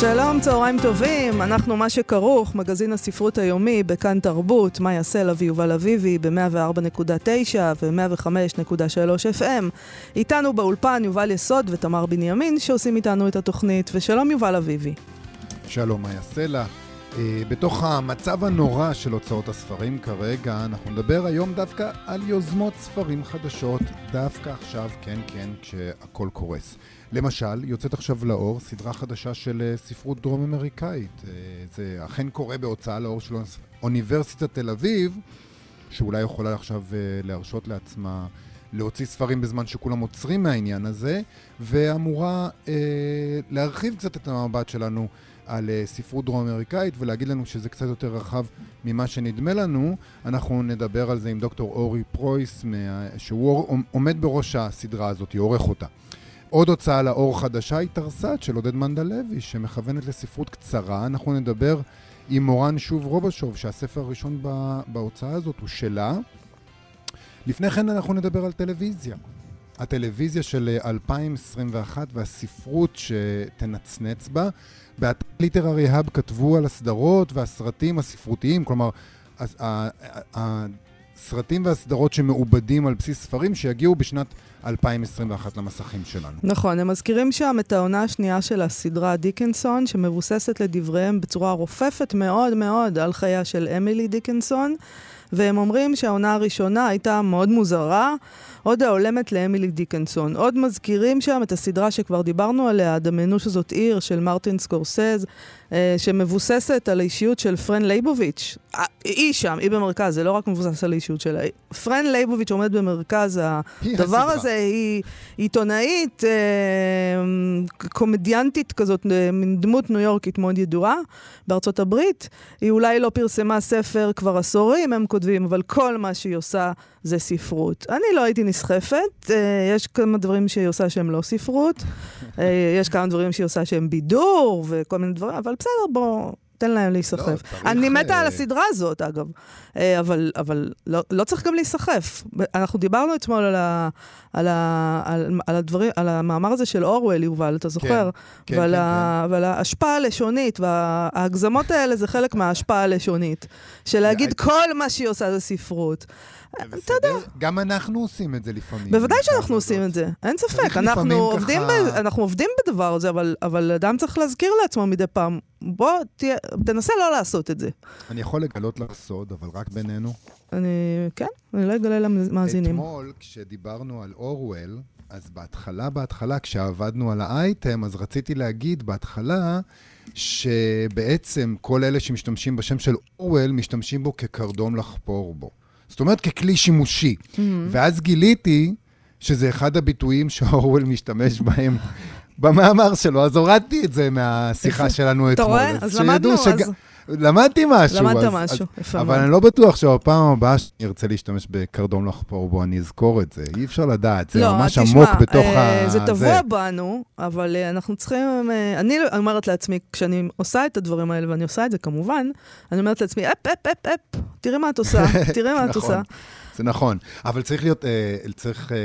שלום, צהריים טובים, אנחנו מה שכרוך, מגזין הספרות היומי בכאן תרבות, מאיה סלע ויובל אביבי ב-104.9 ו-105.3 FM. איתנו באולפן יובל יסוד ותמר בנימין שעושים איתנו את התוכנית, ושלום יובל אביבי. שלום, מאיה סלע. אה, בתוך המצב הנורא של הוצאות הספרים כרגע, אנחנו נדבר היום דווקא על יוזמות ספרים חדשות, דווקא עכשיו, כן, כן, כשהכול קורס. למשל, יוצאת עכשיו לאור סדרה חדשה של אה, ספרות דרום אמריקאית. אה, זה אכן קורה בהוצאה לאור של אוניברסיטת תל אביב, שאולי יכולה עכשיו להרשות לעצמה להוציא ספרים בזמן שכולם עוצרים מהעניין הזה, ואמורה אה, להרחיב קצת את המבט שלנו על uh, ספרות דרום-אמריקאית ולהגיד לנו שזה קצת יותר רחב ממה שנדמה לנו. אנחנו נדבר על זה עם דוקטור אורי פרויס. שהוא עומד בראש הסדרה הזאת, עורך אותה. עוד הוצאה לאור חדשה היא תרס"ת של עודד מנדלוי, שמכוונת לספרות קצרה. אנחנו נדבר עם מורן שוב רובשוב, שהספר הראשון בהוצאה הזאת הוא שלה. לפני כן אנחנו נדבר על טלוויזיה. הטלוויזיה של 2021 והספרות שתנצנץ בה. באתר ליטררי האב כתבו על הסדרות והסרטים הספרותיים, כלומר, הסרטים והסדרות שמעובדים על בסיס ספרים שיגיעו בשנת 2021 למסכים שלנו. נכון, הם מזכירים שם את העונה השנייה של הסדרה דיקנסון, שמבוססת לדבריהם בצורה רופפת מאוד מאוד על חייה של אמילי דיקנסון, והם אומרים שהעונה הראשונה הייתה מאוד מוזרה. עוד ההולמת לאמילי דיקנסון. עוד מזכירים שם את הסדרה שכבר דיברנו עליה, דמיינו שזאת עיר של מרטין סקורסז, אה, שמבוססת על האישיות של פרן לייבוביץ'. אה, היא שם, היא במרכז, זה לא רק מבוסס על האישיות שלה. פרן לייבוביץ' עומד במרכז הדבר הזה, היא עיתונאית, אה, קומדיאנטית כזאת, מין דמות ניו יורקית מאוד ידועה בארצות הברית. היא אולי לא פרסמה ספר כבר עשורים, הם כותבים, אבל כל מה שהיא עושה זה ספרות. אני לא הייתי נסחפת, יש כמה דברים שהיא עושה שהם לא ספרות, יש כמה דברים שהיא עושה שהם בידור וכל מיני דברים, אבל בסדר, בוא, תן להם להיסחף. לא, אני מתה על אה, הסדרה הזאת, אגב, אה, אבל, אבל לא, לא צריך גם להיסחף. אנחנו דיברנו אתמול על, ה, על, ה, על, על, הדברים, על המאמר הזה של אורוול, יובל, אתה זוכר? כן, כן, ועל, כן, ה, כן. ועל ההשפעה הלשונית, וההגזמות האלה זה חלק מההשפעה הלשונית. של להגיד כל מה שהיא עושה זה ספרות. אתה יודע. גם אנחנו עושים את זה לפעמים. בוודאי שאנחנו עושים את זה, אין ספק. אנחנו עובדים, ב, אנחנו עובדים בדבר הזה, אבל, אבל אדם צריך להזכיר לעצמו מדי פעם, בוא, תהיה, תנסה לא לעשות את זה. אני יכול לגלות לך סוד, אבל רק בינינו. אני, כן, אני לא אגלה למאזינים. אתמול, כשדיברנו על אורוול, אז בהתחלה, בהתחלה, כשעבדנו על האייטם, אז רציתי להגיד בהתחלה שבעצם כל אלה שמשתמשים בשם של אורוול, משתמשים בו כקרדום לחפור בו. זאת אומרת, ככלי שימושי. Mm-hmm. ואז גיליתי שזה אחד הביטויים שאורוול משתמש בהם במאמר שלו, אז הורדתי את זה מהשיחה שלנו אתמול. אתה רואה? אז למדנו. אז... למדתי משהו. למדת אז, משהו, יפה מאוד. אבל אני לא בטוח שבפעם הבאה שאני ארצה להשתמש בקרדום לחפור בו, אני אזכור את זה. אי אפשר לדעת, זה לא, ממש תשמע, עמוק בתוך אה, ה... זה טבוע בנו, אבל אה, אנחנו צריכים... אה, אני אומרת לעצמי, כשאני עושה את הדברים האלה, ואני עושה את זה כמובן, אני אומרת לעצמי, אפ, אפ, אפ, אפ, תראי מה את עושה, תראי מה את עושה. זה נכון, אבל צריך להיות, אה, צריך אה,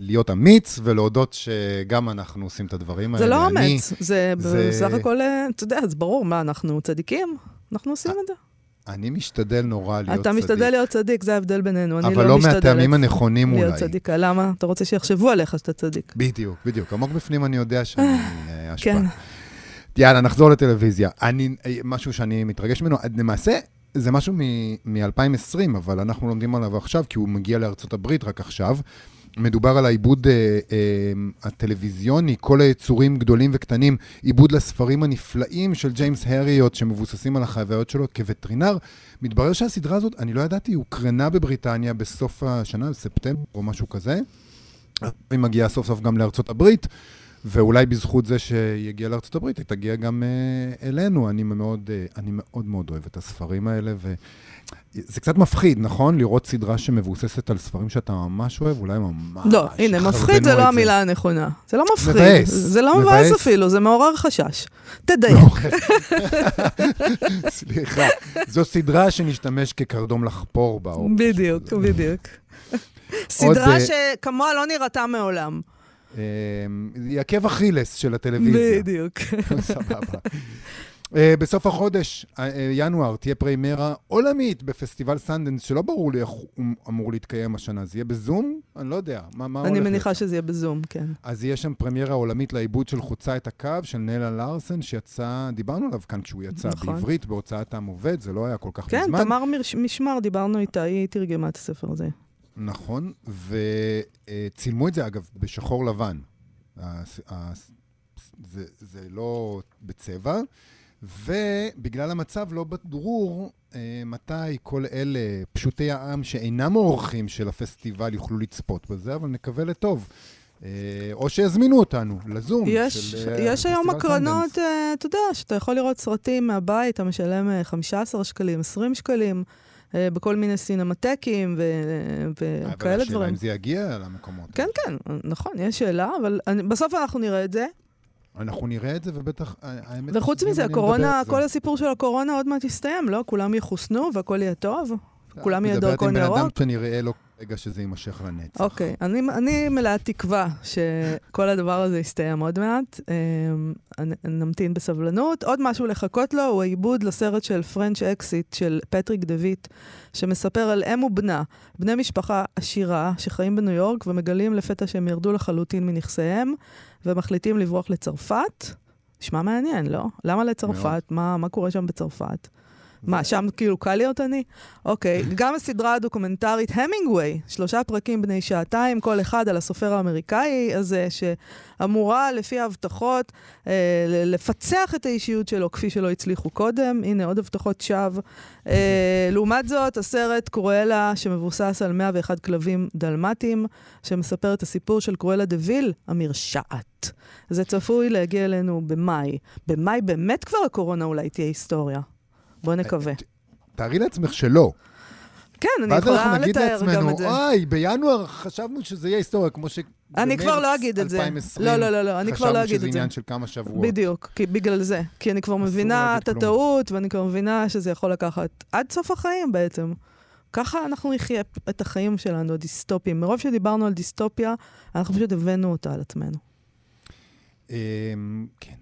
להיות אמיץ ולהודות שגם אנחנו עושים את הדברים האלה. זה לא אמיץ, זה בסך הכל, אה, אתה יודע, זה ברור, מה, אנחנו צדיקים? אנחנו עושים את זה. אני משתדל נורא להיות צדיק. אתה משתדל להיות צדיק, זה ההבדל בינינו. אני לא, לא משתדלת אבל לא מהטעמים הנכונים אולי. להיות צדיקה, למה? אתה רוצה שיחשבו עליך שאתה צדיק. בדיוק, בדיוק. עמוק בפנים אני יודע שאני אשפה. כן. יאללה, נחזור לטלוויזיה. אני, משהו שאני מתרגש ממנו, למעשה, זה משהו מ-2020, אבל אנחנו לומדים עליו עכשיו, כי הוא מגיע לארצות הברית רק עכשיו. מדובר על העיבוד אה, אה, הטלוויזיוני, כל היצורים גדולים וקטנים, עיבוד לספרים הנפלאים של ג'יימס הריוט, שמבוססים על החוויות שלו כווטרינר. מתברר שהסדרה הזאת, אני לא ידעתי, הוקרנה בבריטניה בסוף השנה, בספטמבר או משהו כזה. היא מגיעה סוף סוף גם לארצות הברית. ואולי בזכות זה שהיא הגיעה לארצות הברית, היא תגיע גם אה, אלינו. אני מאוד, אה, אני מאוד מאוד אוהב את הספרים האלה, וזה קצת מפחיד, נכון? לראות סדרה שמבוססת על ספרים שאתה ממש אוהב, אולי ממש... לא, הנה, מפחיד זה לא המילה הנכונה. זה לא מפחיד. מבאס. זה לא מבאס. אפילו, זה מעורר חשש. תדייק. סליחה, זו סדרה שנשתמש כקרדום לחפור בה. בדיוק. בדיוק. סדרה אה, שכמוה לא נראתה מעולם. היא עקב אכילס של הטלוויזיה. בדיוק. סבבה. אה, בסוף החודש, אה, אה, ינואר, תהיה פרמיירה עולמית בפסטיבל סנדנס, שלא ברור לי איך הוא אמור להתקיים השנה. זה יהיה בזום? אני לא יודע. מה מה אני הולך מניחה להיות? שזה יהיה בזום, כן. אז יש שם פרמיירה עולמית לעיבוד של חוצה את הקו, של נלה לארסן, שיצא, דיברנו עליו כאן כשהוא יצא, נכון. בעברית, בהוצאת עם עובד, זה לא היה כל כך כן, מזמן. תמר מרש- משמר, דיברנו איתה, היא תרגמה את הספר הזה. נכון, וצילמו את זה, אגב, בשחור לבן. זה, זה לא בצבע, ובגלל המצב לא ברור אה, מתי כל אלה, פשוטי העם שאינם האורחים של הפסטיבל, יוכלו לצפות בזה, אבל נקווה לטוב. אה, או שיזמינו אותנו לזום. יש, של, אה, יש היום פסטיבל הקרנות. אה, אתה יודע, שאתה יכול לראות סרטים מהבית, אתה משלם אה, 15 שקלים, 20 שקלים, אה, בכל מיני סינמטקים ו- אבל וכאלה השאלה דברים. אם זה יגיע למקומות. כן, כן, נכון, יש שאלה, אבל אני, בסוף אנחנו נראה את זה. אנחנו נראה את זה, ובטח, אה, האמת... וחוץ מזה, הקורונה. כל הסיפור של הקורונה עוד מעט יסתיים, לא? כולם יחוסנו והכל יהיה טוב? כולם יהיה דרכון מדברת עם בן אדם ירוק? שנראה לו רגע שזה יימשך לנצח. אוקיי, אני, אני מלאת תקווה שכל הדבר הזה יסתיים עוד מעט. אמ, נמתין בסבלנות. עוד משהו לחכות לו הוא העיבוד לסרט של French Exit של פטריק דה ויט, שמספר על אם ובנה, בני משפחה עשירה שחיים בניו יורק ומגלים לפתע שהם ירדו לחלוטין מנכסיהם ומחליטים לברוח לצרפת. נשמע מעניין, לא? למה לצרפת? מה, מה קורה שם בצרפת? מה, שם כאילו קל להיות עני? אוקיי, גם הסדרה הדוקומנטרית המינגווי, שלושה פרקים בני שעתיים, כל אחד על הסופר האמריקאי הזה, שאמורה, לפי ההבטחות, אה, לפצח את האישיות שלו כפי שלא הצליחו קודם. הנה, עוד הבטחות שווא. אה, לעומת זאת, הסרט קרואלה, שמבוסס על 101 כלבים דלמטיים, שמספר את הסיפור של קרואלה דה ויל, המרשעת. זה צפוי להגיע אלינו במאי. במאי באמת כבר הקורונה אולי תהיה היסטוריה. בוא נקווה. תארי לעצמך שלא. כן, אני ואז יכולה אנחנו נגיד לתאר גם לעצמנו, את זה. אוי, בינואר חשבנו שזה יהיה היסטוריה, כמו ש... אני כבר לא אגיד את זה. לא, לא, לא, לא, אני כבר לא אגיד חשבנו שזה את זה. עניין של כמה שבועות. בדיוק, כי בגלל זה. כי אני כבר מבינה את. הטעות, ואני כבר מבינה שזה יכול לקחת עד סוף החיים בעצם. ככה אנחנו נחיה את החיים שלנו, הדיסטופיים. מרוב שדיברנו על דיסטופיה, אנחנו פשוט הבאנו אותה על עצמנו. אמ, כן.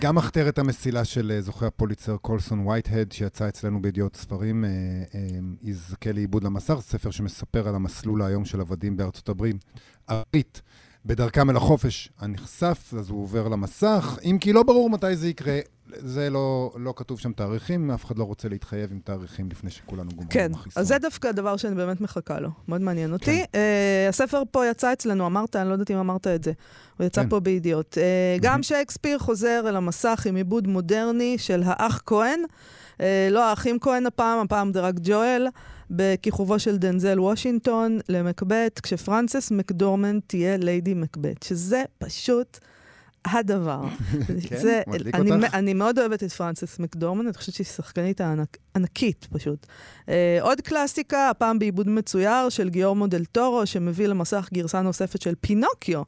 גם מחתרת המסילה של אה, זוכה הפוליצר קולסון וייטהד, שיצא אצלנו בידיעות ספרים, אה, אה, יזכה לעיבוד למסך, ספר שמספר על המסלול היום של עבדים בארצות הברית. בדרכם אל החופש הנכסף, אז הוא עובר למסך, אם כי לא ברור מתי זה יקרה. זה לא, לא כתוב שם תאריכים, אף אחד לא רוצה להתחייב עם תאריכים לפני שכולנו גומרים כן, החיסון. אז זה דווקא דבר שאני באמת מחכה לו. מאוד מעניין אותי. אה, הספר פה יצא אצלנו, אמרת, אני לא יודעת אם אמרת את זה. הוא יצא כן. פה בידיעות. אה, גם שייקספיר חוזר אל המסך עם עיבוד מודרני של האח כהן. אה, לא האחים כהן הפעם, הפעם זה רק ג'ואל, בכיכובו של דנזל וושינגטון למקבט, כשפרנסס מקדורמן תהיה ליידי מקבט, שזה פשוט הדבר. כן? זה, מדליק אני, אותך? אני מאוד אוהבת את פרנסס מקדורמן, אני חושבת שהיא שחקנית הענק, ענקית פשוט. אה, עוד קלאסיקה, הפעם בעיבוד מצויר של גיורמו דל טורו, שמביא למסך גרסה נוספת של פינוקיו.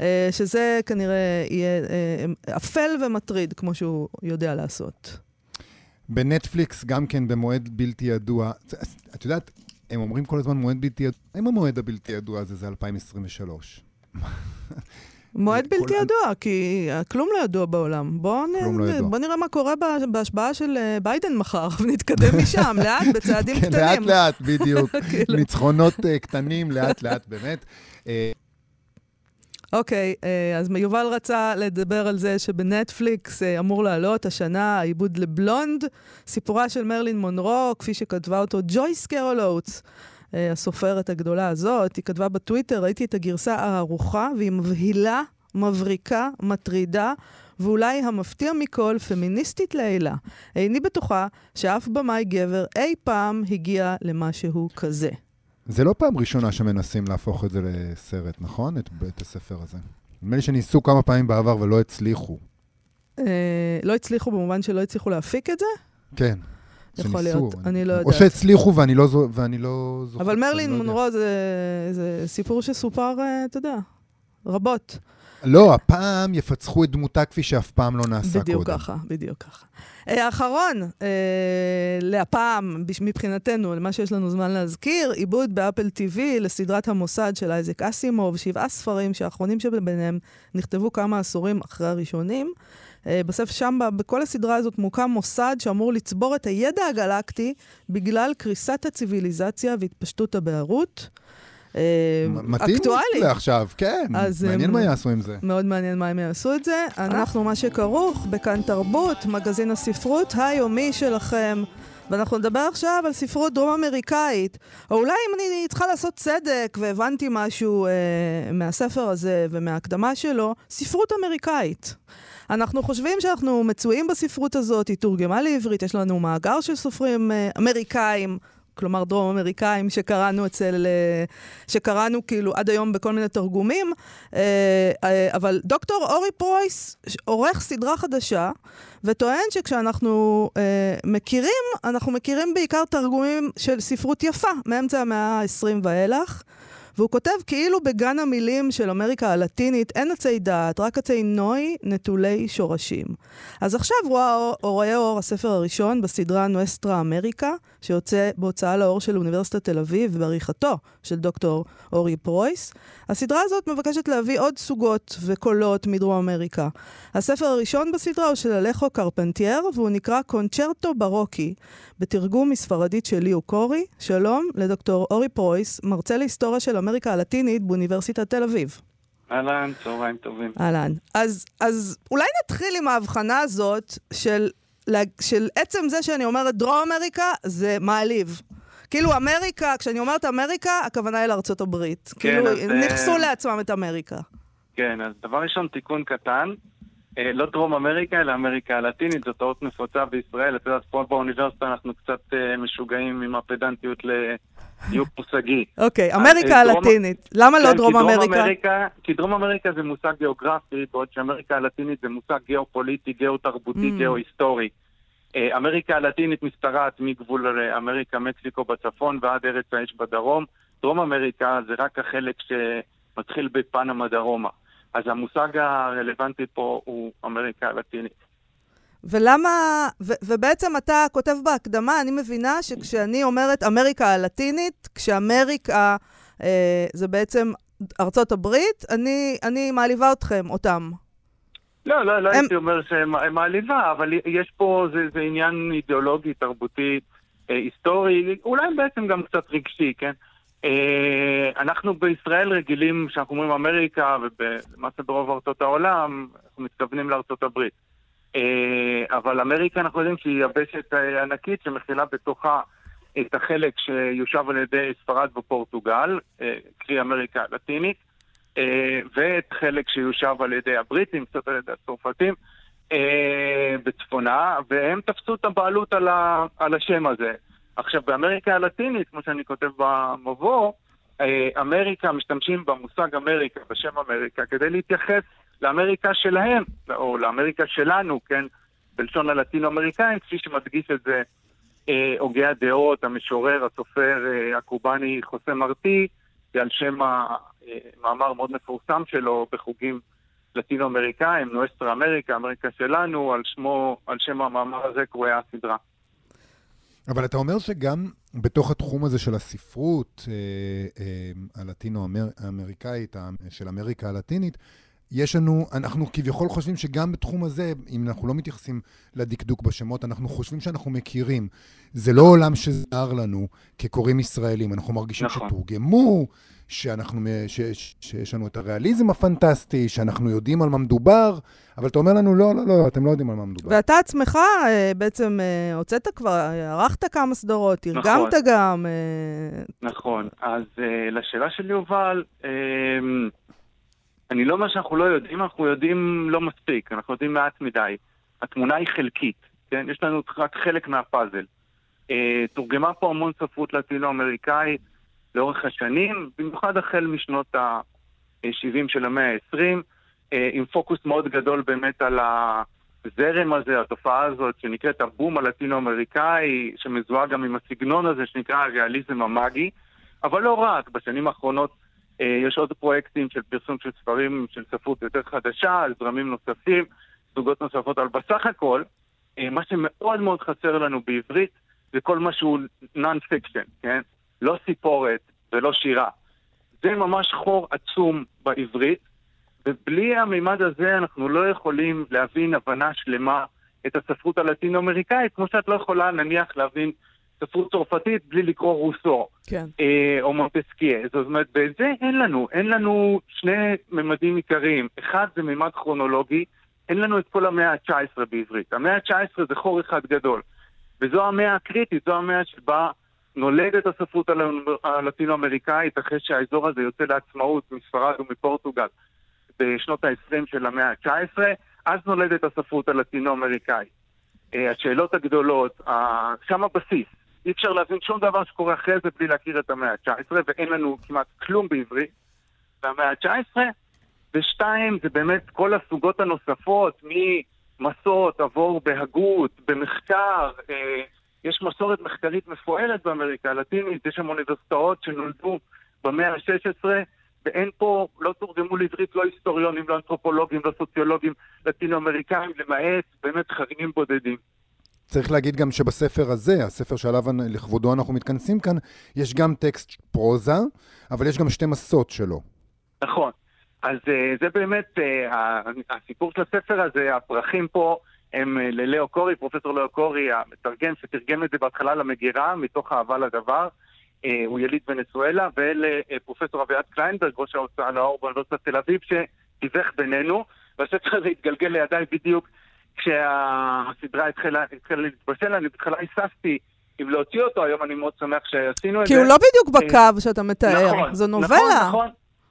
אה, שזה כנראה יהיה אה, אפל ומטריד, כמו שהוא יודע לעשות. בנטפליקס, גם כן במועד בלתי ידוע. את יודעת, הם אומרים כל הזמן מועד בלתי ידוע. האם המועד הבלתי ידוע הזה זה 2023? מועד בלתי ידוע, כי אה, כלום לא ידוע בעולם. בואו כלום לא. בוא נראה מה קורה בה- בהשבעה של אה, ביידן מחר, ונתקדם משם, לאט, בצעדים כן, קטנים. לאט לאט, בדיוק. כאילו. ניצחונות אה, קטנים, לאט לאט, באמת. אוקיי, אה, אז יובל רצה לדבר על זה שבנטפליקס אה, אמור לעלות השנה העיבוד לבלונד, סיפורה של מרלין מונרו, כפי שכתבה אותו ג'ויס קרול אוטס. אה, הסופרת הגדולה הזאת, היא כתבה בטוויטר, ראיתי את הגרסה הערוכה, והיא מבהילה, מבריקה, מטרידה, ואולי המפתיע מכל, פמיניסטית לעילה. איני בטוחה שאף במאי גבר אי פעם הגיע למשהו כזה. זה לא פעם ראשונה שמנסים להפוך את זה לסרט, נכון? את בית הספר הזה. נדמה לי שניסו כמה פעמים בעבר ולא הצליחו. אה, לא הצליחו במובן שלא הצליחו להפיק את זה? כן. יכול להיות, אני לא או יודעת. שהצליחו ואני לא, לא זוכר. אבל מרלין לא. מונרו זה, זה סיפור שסופר, אה, אתה יודע, רבות. לא, הפעם יפצחו את דמותה כפי שאף פעם לא נעשה בדיוק קודם. ככה, בדיוק ככה. אה, האחרון, אה, להפעם, מבחינתנו, למה שיש לנו זמן להזכיר, עיבוד באפל TV לסדרת המוסד של אייזק אסימוב, שבעה ספרים שהאחרונים שביניהם נכתבו כמה עשורים אחרי הראשונים. אה, בסוף שם, בכל הסדרה הזאת מוקם מוסד שאמור לצבור את הידע הגלקטי בגלל קריסת הציוויליזציה והתפשטות הבערות. אה, מתאים. לעכשיו, כן. אז, מעניין אמ, מה יעשו עם זה. מאוד מעניין מה הם יעשו את זה. אנחנו מה שכרוך בכאן תרבות, מגזין הספרות היומי שלכם. ואנחנו נדבר עכשיו על ספרות דרום-אמריקאית. או אולי אם אני צריכה לעשות צדק והבנתי משהו אה, מהספר הזה ומההקדמה שלו, ספרות אמריקאית. אנחנו חושבים שאנחנו מצויים בספרות הזאת, היא תורגמה לעברית, יש לנו מאגר של סופרים אה, אמריקאים, כלומר דרום-אמריקאים, שקראנו אצל... אה, שקראנו כאילו עד היום בכל מיני תרגומים, אה, אה, אבל דוקטור אורי פרויס עורך סדרה חדשה, וטוען שכשאנחנו מכירים, אנחנו מכירים בעיקר תרגומים של ספרות יפה, מאמצע המאה ה-20 ואילך. והוא כותב כאילו בגן המילים של אמריקה הלטינית אין עצי דעת, רק עצי נוי נטולי שורשים. אז עכשיו רואה אור- רואה אור הספר הראשון בסדרה נואסטרה אמריקה, שיוצא בהוצאה לאור של אוניברסיטת תל אביב בעריכתו של דוקטור אורי פרויס. הסדרה הזאת מבקשת להביא עוד סוגות וקולות מדרום אמריקה. הספר הראשון בסדרה הוא של אלחו קרפנטייר, והוא נקרא קונצ'רטו בארוקי, בתרגום מספרדית של ליאו קורי. שלום לדוקטור אורי פרויס, מרצה להיסטוריה של אמריקה הלטינית באוניברסיטת תל אביב. אהלן, צהריים טובים. אהלן. אז, אז אולי נתחיל עם ההבחנה הזאת של, של עצם זה שאני אומרת דרום אמריקה, זה מעליב. כאילו אמריקה, כשאני אומרת אמריקה, הכוונה היא לארצות הברית. כן, כאילו, אז, אה, ניכסו לעצמם את אמריקה. כן, אז דבר ראשון, תיקון קטן. אה, לא דרום אמריקה, אלא אמריקה הלטינית, זו טעות נפוצה בישראל. את יודעת, פה באוניברסיטה אנחנו קצת אה, משוגעים עם הפדנטיות לדיוק מושגי. אוקיי, אז, אמריקה אה, הלטינית. למה לא כן, דרום אמריקה? כי דרום אמריקה זה מושג גיאוגרפי, בעוד שאמריקה הלטינית זה מושג גיאופוליטי, גיאותרבותי, Mm. גיאוהיסטורי. אה, אמריקה הלטינית משתרעת מגבול אה, אמריקה, מקסיקו בצפון ועד ארץ האש בדרום. דרום אמריקה זה רק החלק שמתחיל בפנמה דרומה. אז המושג הרלוונטי פה הוא אמריקה הלטינית. ולמה, ו, ובעצם אתה כותב בהקדמה, אני מבינה שכשאני אומרת אמריקה הלטינית, כשאמריקה אה, זה בעצם ארצות הברית, אני, אני מעליבה אתכם, אותם. לא, לא, לא הם- הייתי אומר שהם מעליבה, אבל יש פה, זה, זה עניין אידיאולוגי, תרבותי, אה, היסטורי, אולי בעצם גם קצת רגשי, כן? אה, אנחנו בישראל רגילים, כשאנחנו אומרים אמריקה, ולמעשה ברוב ארצות העולם, אנחנו מתכוונים לארצות הברית. אה, אבל אמריקה, אנחנו יודעים שהיא יבשת אה, ענקית שמכילה בתוכה את החלק שיושב על ידי ספרד ופורטוגל, אה, קרי אמריקה הלטינית. ואת חלק שיושב על ידי הבריטים, קצת על ידי הצרפתים, בצפונה, והם תפסו את הבעלות על, ה, על השם הזה. עכשיו, באמריקה הלטינית, כמו שאני כותב במבוא, אמריקה, משתמשים במושג אמריקה, בשם אמריקה, כדי להתייחס לאמריקה שלהם, או לאמריקה שלנו, כן, בלשון הלטינו-אמריקאים, כפי שמדגיש את זה אה, הוגה הדעות, המשורר, הסופר אה, הקובאני חוסה מרטי, ועל שם המאמר מאוד מפורסם שלו בחוגים לטינו-אמריקאים, נואסטרה אמריקה, אמריקה שלנו, על שמו, על שם המאמר הזה קרויה הסדרה. אבל אתה אומר שגם בתוך התחום הזה של הספרות אה, אה, הלטינו-אמריקאית, ה- של אמריקה הלטינית, יש לנו, אנחנו כביכול חושבים שגם בתחום הזה, אם אנחנו לא מתייחסים לדקדוק בשמות, אנחנו חושבים שאנחנו מכירים. זה לא עולם שזר לנו כקוראים ישראלים, אנחנו מרגישים נכון. שתורגמו, שאנחנו, ש, ש, שיש לנו את הריאליזם הפנטסטי, שאנחנו יודעים על מה מדובר, אבל אתה אומר לנו, לא, לא, לא, אתם לא יודעים על מה מדובר. ואתה עצמך אה, בעצם אה, הוצאת כבר, ערכת כמה סדרות, תרגמת נכון. גם. אה, נכון. אז לשאלה של יובל, אני לא אומר שאנחנו לא יודעים, אנחנו יודעים לא מספיק, אנחנו יודעים מעט מדי. התמונה היא חלקית, כן? יש לנו רק חלק מהפאזל. Uh, תורגמה פה המון ספרות לטינו-אמריקאית לאורך השנים, במיוחד החל משנות ה-70 של המאה ה-20. אה, עם פוקוס מאוד גדול באמת על הזרם הזה, התופעה הזאת שנקראת הבום הלטינו-אמריקאי, שמזוהה גם עם הסגנון הזה שנקרא הריאליזם המאגי, אבל לא רק, בשנים האחרונות אה, יש עוד פרויקטים של פרסום של ספרים של ספרות יותר חדשה, על זרמים נוספים, סוגות נוספות, אבל בסך הכל, אה, מה שמאוד מאוד חסר לנו בעברית זה כל מה שהוא non-fiction, כן? לא סיפורת ולא שירה. זה ממש חור עצום בעברית, ובלי המימד הזה אנחנו לא יכולים להבין הבנה שלמה את הספרות הלטינו-אמריקאית, כמו שאת לא יכולה נניח להבין ספרות צרפתית בלי לקרוא רוסו. כן. אה, או מונטסקיה. זאת אומרת, ואת זה אין לנו. אין לנו שני ממדים עיקריים. אחד זה ממד כרונולוגי, אין לנו את כל המאה ה-19 בעברית. המאה ה-19 זה חור אחד גדול. וזו המאה הקריטית, זו המאה שבה נולדת הספרות הלטינו-אמריקאית אחרי שהאזור הזה יוצא לעצמאות מספרד ומפורטוגל בשנות ה-20 של המאה ה-19, אז נולדת הספרות הלטינו-אמריקאית. אה, השאלות הגדולות, שם הבסיס. אי אפשר להבין שום דבר שקורה אחרי זה בלי להכיר את המאה ה-19, ואין לנו כמעט כלום בעברית במאה ה-19. ושתיים, זה באמת כל הסוגות הנוספות, ממסות, עבור בהגות, במחקר. אה, יש מסורת מחקרית מפוארת באמריקה הלטינית, יש שם אוניברסיטאות שנולדו במאה ה-16, ואין פה, לא תורגמו לעברית לא היסטוריונים, לא אנתרופולוגים, לא סוציולוגים לטינו-אמריקאים, למעט באמת חריגים בודדים. צריך להגיד גם שבספר הזה, הספר שעליו לכבודו אנחנו מתכנסים כאן, יש גם טקסט פרוזה, אבל יש גם שתי מסות שלו. נכון. אז uh, זה באמת, uh, הסיפור של הספר הזה, הפרחים פה הם uh, ללאו קורי, פרופסור לאו קורי, המתרגם שתרגם את זה בהתחלה למגירה, מתוך אהבה לדבר. הוא יליד ונצואלה, ולפרופסור אביעד קליינברג, ראש ההוצאה לאור באוניברסיטת תל אביב, שתיווך בינינו, והספר הזה התגלגל לידיי בדיוק כשהסדרה התחילה, התחילה להתבשל, אני בהתחלה היססתי אם להוציא אותו, היום אני מאוד שמח שעשינו את זה. כי הוא לא בדיוק בקו שאתה מתאר, נכון, זו נכון, נובלה. נכון,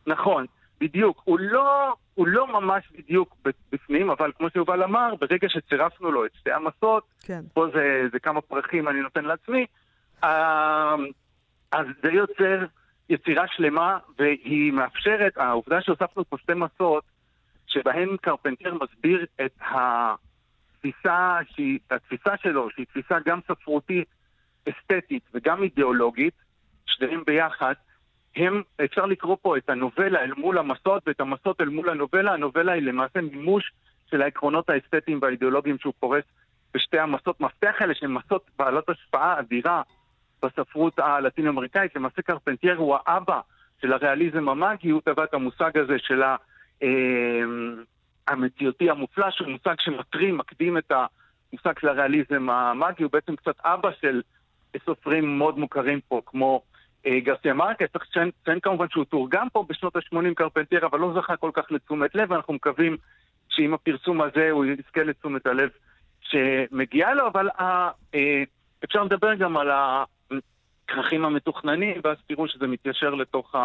נכון, בדיוק. הוא לא, הוא לא ממש בדיוק בפנים, אבל כמו שיובל אמר, ברגע שצירפנו לו את שתי המסות, כן. פה זה, זה כמה פרחים אני נותן לעצמי, אה, אז זה יוצר יצירה שלמה, והיא מאפשרת, העובדה שהוספנו פה שתי מסות, שבהן קרפנטר מסביר את התפיסה, שהיא, התפיסה שלו, שהיא תפיסה גם ספרותית, אסתטית וגם אידיאולוגית, שניהם ביחד, הם, אפשר לקרוא פה את הנובלה אל מול המסות ואת המסות אל מול הנובלה. הנובלה היא למעשה מימוש של העקרונות האסתטיים והאידיאולוגיים שהוא פורס בשתי המסות מפתח האלה, שהן מסות בעלות השפעה אדירה בספרות הלטינו-אמריקאית. למעשה קרפנטייר הוא האבא של הריאליזם המאגי, הוא טבע את המושג הזה של ה... אה, המציאותי המופלא, שהוא מושג שמטרים, מקדים את המושג של הריאליזם המאגי, הוא בעצם קצת אבא של סופרים מאוד מוכרים פה, כמו אה, גרסיה מרקס, צריך לציין כמובן שהוא תורגם פה בשנות ה-80 קרפנטר, אבל לא זכה כל כך לתשומת לב, ואנחנו מקווים שעם הפרסום הזה הוא יזכה לתשומת הלב שמגיעה לו, אבל אה, אה, אפשר לדבר גם על הכרכים המתוכננים, ואז תראו שזה מתיישר לתוך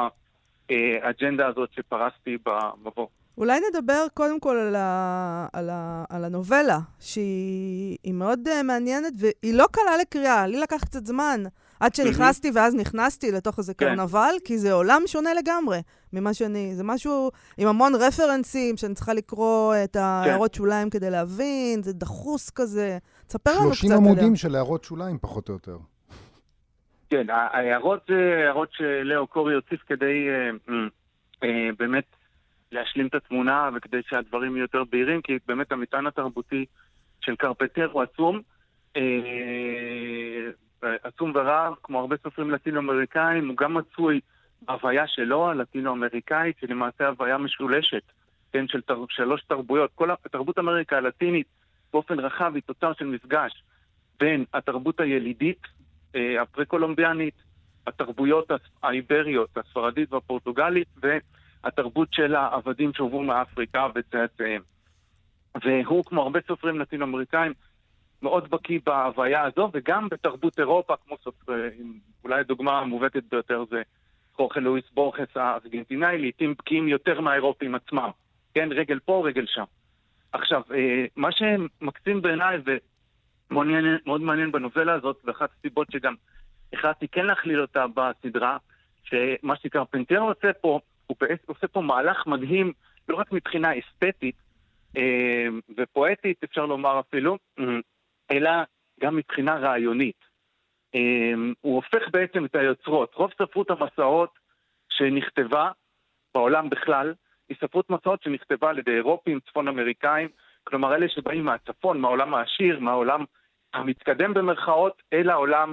האג'נדה הזאת שפרסתי במבוא. אולי נדבר קודם כל על, ה, על, ה, על הנובלה, שהיא מאוד uh, מעניינת, והיא לא קלה לקריאה, לי לקח קצת זמן עד שנכנסתי ואז נכנסתי לתוך איזה כן. קרנבל, כי זה עולם שונה לגמרי ממה שאני... זה משהו עם המון רפרנסים, שאני צריכה לקרוא את ההערות שוליים כדי להבין, זה דחוס כזה. תספר לנו קצת 30 עליה. עמודים של הערות שוליים, פחות או יותר. כן, ההערות זה הערות שלאו קורי הוסיף כדי אה, אה, באמת להשלים את התמונה וכדי שהדברים יהיו יותר בהירים, כי באמת המטען התרבותי של קרפטר הוא עצום. אה, עצום ורב, כמו הרבה סופרים לטינו-אמריקאים, הוא גם מצוי בהוויה שלו, הלטינו-אמריקאית, שלמעשה הוויה משולשת, כן, של תר... שלוש תרבויות. כל תרבות אמריקה הלטינית באופן רחב היא תוצר של מפגש בין התרבות הילידית, אה, הפרה-קולומביאנית, התרבויות האיבריות, הספרדית והפורטוגלית, והתרבות של העבדים שהובאו מאפריקה וצאצאיהם. והוא, כמו הרבה סופרים לטינו-אמריקאים, מאוד בקיא בהוויה הזו, וגם בתרבות אירופה, כמו סופר, אולי הדוגמה המובהקת ביותר זה חורכה לואיס בורכס הארגנטינאי, לעיתים בקיאים יותר מהאירופים עצמם. כן, רגל פה, רגל שם. עכשיו, אה, מה שמקצין בעיניי ומאוד מעניין בנובלה הזאת, ואחת הסיבות שגם החלטתי כן להכליל אותה בסדרה, שמה שקרפנטר עושה פה, הוא עושה פה מהלך מדהים לא רק מבחינה אסתטית אה, ופואטית, אפשר לומר אפילו, אלא גם מבחינה רעיונית. אה, הוא הופך בעצם את היוצרות. רוב ספרות המסעות שנכתבה בעולם בכלל, היא ספרות מסעות שנכתבה על ידי אירופים, צפון אמריקאים, כלומר אלה שבאים מהצפון, מהעולם העשיר, מהעולם המתקדם במרכאות, אל העולם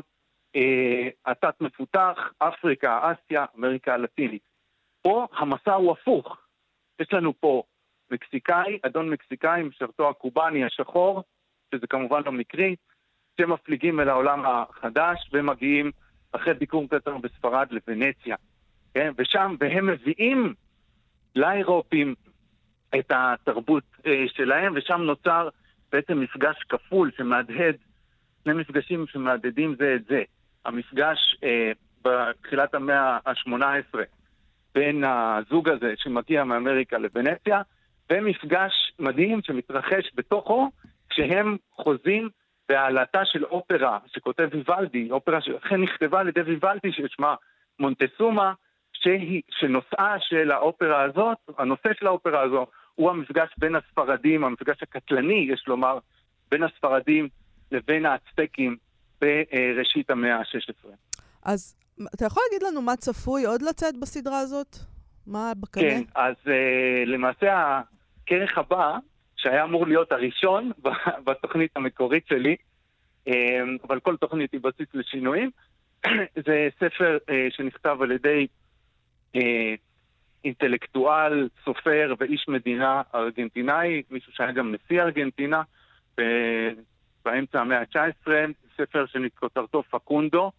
אה, התת-מפותח, אפריקה, אסיה, אמריקה הלטינית. פה המסע הוא הפוך. יש לנו פה מקסיקאי, אדון מקסיקאי, משרתו הקובאני השחור, שזה כמובן לא מקרי, שמפליגים אל העולם החדש ומגיעים אחרי ביקור קטן בספרד לוונציה. כן? ושם, והם מביאים לאירופים את התרבות אה, שלהם, ושם נוצר בעצם מפגש כפול שמהדהד, שני מפגשים שמהדהדים זה את זה. המפגש אה, בתחילת המאה ה-18 בין הזוג הזה שמגיע מאמריקה לוונציה, ומפגש מדהים שמתרחש בתוכו כשהם חוזים בהעלתה של אופרה שכותב ויוולדי, אופרה שאכן נכתבה על ידי ויוולדי ששמה מונטסומה, שהיא, שנושאה של האופרה הזאת, הנושא של האופרה הזו, הוא המפגש בין הספרדים, המפגש הקטלני, יש לומר, בין הספרדים לבין האצטקים בראשית המאה ה-16. אז אתה יכול להגיד לנו מה צפוי עוד לצאת בסדרה הזאת? מה בקנה? כן, אז uh, למעשה הכרך הבא, שהיה אמור להיות הראשון בתוכנית המקורית שלי, um, אבל כל תוכנית היא בסיס לשינויים, זה ספר uh, שנכתב על ידי uh, אינטלקטואל, סופר ואיש מדינה ארגנטינאי, מישהו שהיה גם נשיא ארגנטינה באמצע המאה ה-19, ספר שכותרתו פקונדו,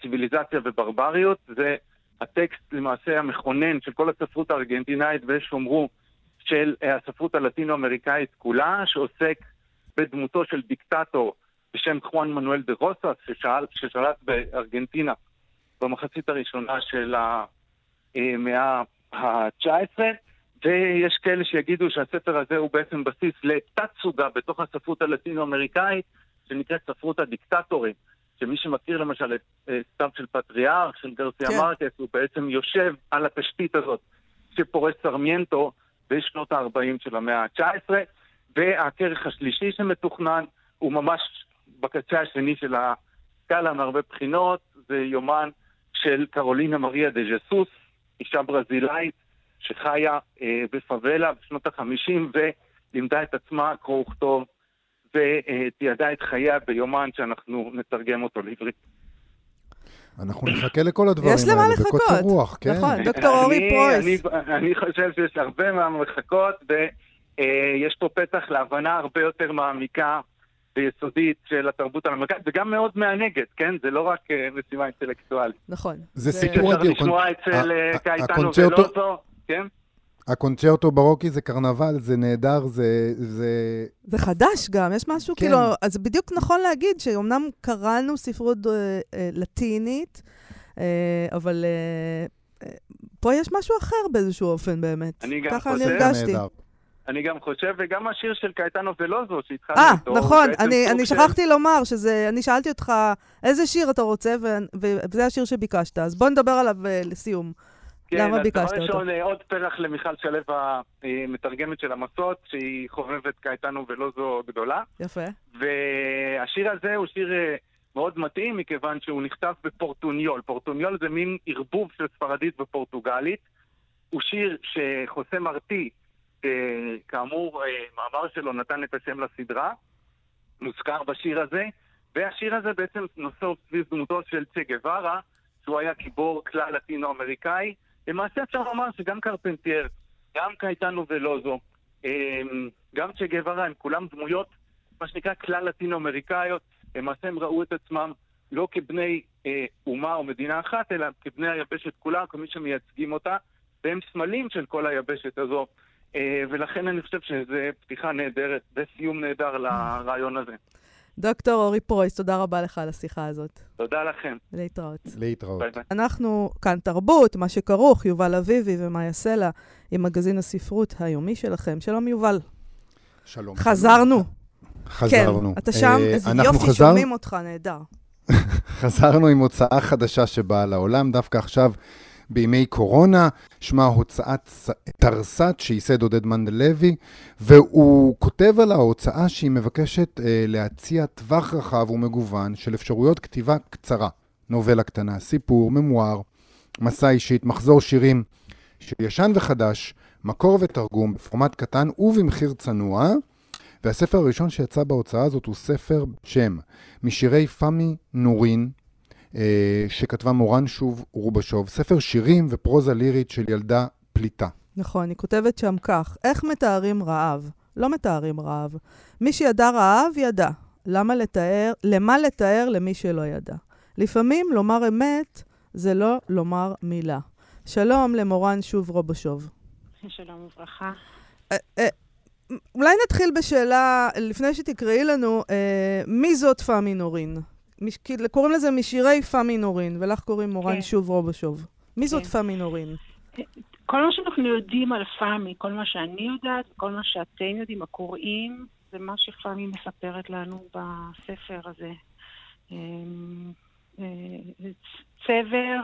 ציוויליזציה וברבריות. זה הטקסט למעשה המכונן של כל הספרות הארגנטינאית ויש שאומרו של אה, הספרות הלטינו-אמריקאית כולה, שעוסק בדמותו של דיקטטור בשם חואן מנואל דה רוסס, ששלט בארגנטינה במחצית הראשונה של המאה ה-19, ויש כאלה שיגידו שהספר הזה הוא בעצם בסיס לתת-סוגה בתוך הספרות הלטינו-אמריקאית, שנקראת ספרות הדיקטטורים, שמי שמכיר למשל את סתיו של פטריארך, של גרסיה כן. מרקס, הוא בעצם יושב על התשתית הזאת שפורס סרמיינטו בשנות ה-40 של המאה ה-19, והכרך השלישי שמתוכנן הוא ממש בקצה השני של הסקאלה מהרבה בחינות, זה יומן של קרולינה מריה דה ז'סוס, אישה ברזילאית שחיה אה, בפאבלה בשנות ה-50 ולימדה את עצמה קרוא וכתוב ותיעדה את חייה ביומן שאנחנו נתרגם אותו לעברית. אנחנו נחכה לכל הדברים האלה בקוצר רוח, כן? נכון, דוקטור אורי פרויס. אני חושב שיש הרבה מה לחכות, ויש פה פתח להבנה הרבה יותר מעמיקה ויסודית של התרבות האמריקאית, וגם מאוד מענגת, כן? זה לא רק אה, משימה אינטלקטואלית. נכון. זה סיפור אדיר. אפשר לשמוע אצל אה, קייטנו ולוטו, כן? הקונצ'רטו ברוקי זה קרנבל, זה נהדר, זה... זה, זה חדש גם, יש משהו כן. כאילו... אז בדיוק נכון להגיד שאומנם קראנו ספרות אה, אה, לטינית, אה, אבל אה, אה, פה יש משהו אחר באיזשהו אופן באמת. אני גם ככה חושב... אני הרגשתי. אני גם חושב, וגם השיר של קייטנו ולוזו שהתחלנו אה, איתו. אה, נכון, אני, אני שכחתי של... לומר שזה, אני שאלתי אותך איזה שיר אתה רוצה, וזה השיר שביקשת, אז בוא נדבר עליו אה, לסיום. כן, למה ביקשת אותו? כן, אז דבר ראשון, עוד פרח למיכל שלו המתרגמת של המסות, שהיא חובבת קייטנו ולוזו גדולה. יפה. והשיר הזה הוא שיר אה, מאוד מתאים, מכיוון שהוא נכתב בפורטוניול. פורטוניול זה מין ערבוב של ספרדית ופורטוגלית. הוא שיר שחוסה מרטי, כאמור, אה, מאמר שלו נתן את השם לסדרה, מוזכר בשיר הזה, והשיר הזה בעצם נושא סביב דמותו של צ'ה גווארה, שהוא היה גיבור כלל לטינו-אמריקאי, למעשה אפשר לומר שגם קרפנטייר, גם קייטנו ולוזו, אמ, גם צ'ה הם כולם דמויות, מה שנקרא כלל לטינו-אמריקאיות, למעשה הם ראו את עצמם לא כבני אה, אומה או מדינה אחת, אלא כבני היבשת כולה, כמי שמייצגים אותה, והם סמלים של כל היבשת הזו. אה, ולכן אני חושב שזו פתיחה נהדרת וסיום נהדר לרעיון הזה. דוקטור אורי פרויס, תודה רבה לך על השיחה הזאת. תודה לכם. להתראות. להתראות. ביי ביי. אנחנו כאן תרבות, מה שכרוך, יובל אביבי ומאיה סלע, עם מגזין הספרות היומי שלכם. שלום, יובל. שלום. חזרנו. חזרנו. כן, אתה שם, אה, איזה יופי, חזר... שומעים אותך, נהדר. חזרנו עם הוצאה חדשה שבאה לעולם, דווקא עכשיו בימי קורונה, שמה הוצאת תרס"ת שייסד עודד מנדלוי, והוא כותב על ההוצאה שהיא מבקשת אה, להציע טווח רחב ומגוון של אפשרויות כתיבה קצרה, נובלה קטנה, סיפור, ממואר, מסע אישית, מחזור שירים של ישן וחדש, מקור ותרגום בפורמט קטן ובמחיר צנוע. והספר הראשון שיצא בהוצאה הזאת הוא ספר שם, משירי פמי נורין, שכתבה מורן שוב רובשוב, ספר שירים ופרוזה לירית של ילדה פליטה. נכון, היא כותבת שם כך, איך מתארים רעב? לא מתארים רעב. מי שידע רעב, ידע. למה לתאר, למה לתאר למי שלא ידע? לפעמים לומר אמת זה לא לומר מילה. שלום למורן שוב רובשוב. שלום וברכה. אה, אה, אולי נתחיל בשאלה, לפני שתקראי לנו, אה, מי זאת פאמי נורין? מש, קוראים לזה משירי פאמי נורין, ולך קוראים מורן כן. שוב רובשוב. מי כן. זאת פאמי נורין? כל מה שאנחנו יודעים על פאמי, כל מה שאני יודעת, כל מה שאתם יודעים, הקוראים, זה מה שפאמי מספרת לנו בספר הזה. אמ, אה, צבר,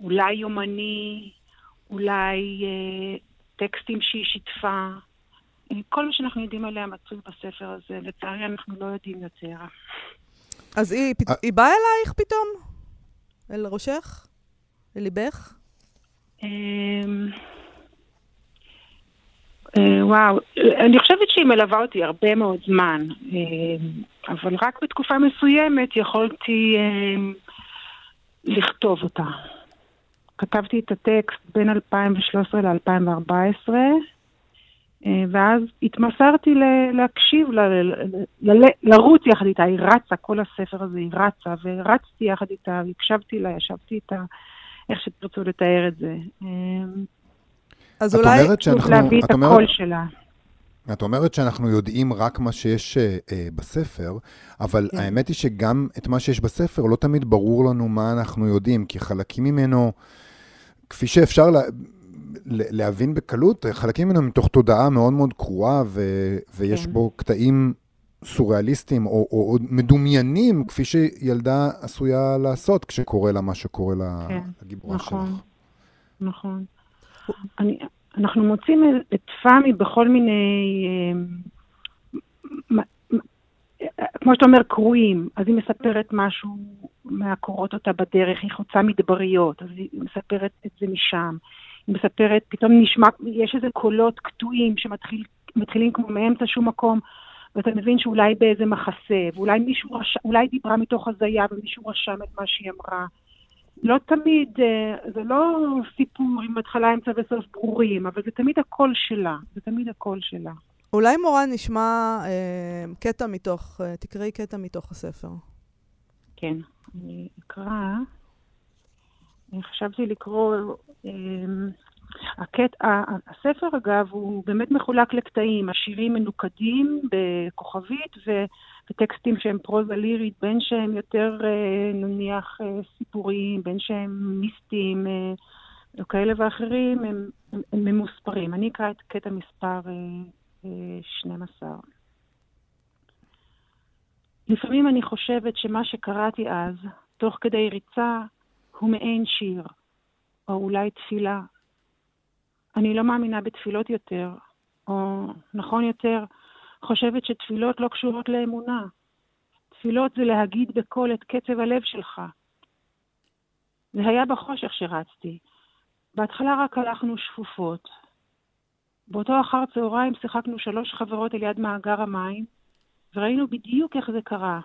אולי יומני, אולי אה, טקסטים שהיא שיתפה. כל מה שאנחנו יודעים עליה מצוי בספר הזה. לצערי, אנחנו לא יודעים יותר. אז היא, פת... היא באה אלייך פתאום? אל ראשך? אל ליבך? אמ, אה, וואו, אני חושבת שהיא מלווה אותי הרבה מאוד זמן, אמ, אבל רק בתקופה מסוימת יכולתי אמ, לכתוב אותה. כתבתי את הטקסט בין 2013 ל-2014, אה, ואז התמסרתי להקשיב, לרוץ יחד איתה, היא רצה, כל הספר הזה היא רצה, ורצתי יחד איתה, הקשבתי לה, ישבתי איתה, איך שתרצו לתאר את זה. אה, אז אולי... שאנחנו... להביא את הקול שלה. את אומרת שאנחנו יודעים רק מה שיש uh, uh, בספר, אבל כן. האמת היא שגם את מה שיש בספר לא תמיד ברור לנו מה אנחנו יודעים, כי חלקים ממנו, כפי שאפשר לה, להבין בקלות, חלקים ממנו מתוך תודעה מאוד מאוד קרועה, ו- ויש כן. בו קטעים סוריאליסטיים או, או, או מדומיינים, כפי שילדה עשויה לעשות כשקורה לה מה שקורה כן. לגיבורה נכון, שלך. נכון. אני, אנחנו מוצאים את פאמי בכל מיני, אה, כמו שאתה אומר, קרואים. אז היא מספרת משהו מהקורות אותה בדרך, היא חוצה מדבריות, אז היא מספרת את זה משם. מספרת, פתאום נשמע, יש איזה קולות קטועים שמתחילים כמו מאמצע שום מקום, ואתה מבין שאולי באיזה מחסה, ואולי מישהו רשם, אולי דיברה מתוך הזיה ומישהו רשם את מה שהיא אמרה. לא תמיד, אה, זה לא סיפור עם התחלה, אמצע וסוף ברורים, אבל זה תמיד הקול שלה, זה תמיד הקול שלה. אולי מורן נשמע אה, קטע מתוך, אה, תקראי קטע מתוך הספר. כן, אני אקרא. חשבתי לקרוא... אה, הקט... הספר, אגב, הוא באמת מחולק לקטעים. השירים מנוקדים בכוכבית ו... וטקסטים שהם פרוזה לירית, בין שהם יותר, אה, נניח, אה, סיפוריים, בין שהם מיסטיים, אה, או כאלה ואחרים, הם, הם, הם ממוספרים. אני אקרא את קטע מספר 12. לפעמים אני חושבת שמה שקראתי אז, תוך כדי ריצה, הוא מעין שיר, או אולי תפילה. אני לא מאמינה בתפילות יותר, או נכון יותר, חושבת שתפילות לא קשורות לאמונה. תפילות זה להגיד בקול את קצב הלב שלך. זה היה בחושך שרצתי. בהתחלה רק הלכנו שפופות. באותו אחר צהריים שיחקנו שלוש חברות על יד מאגר המים, וראינו בדיוק איך זה קרה.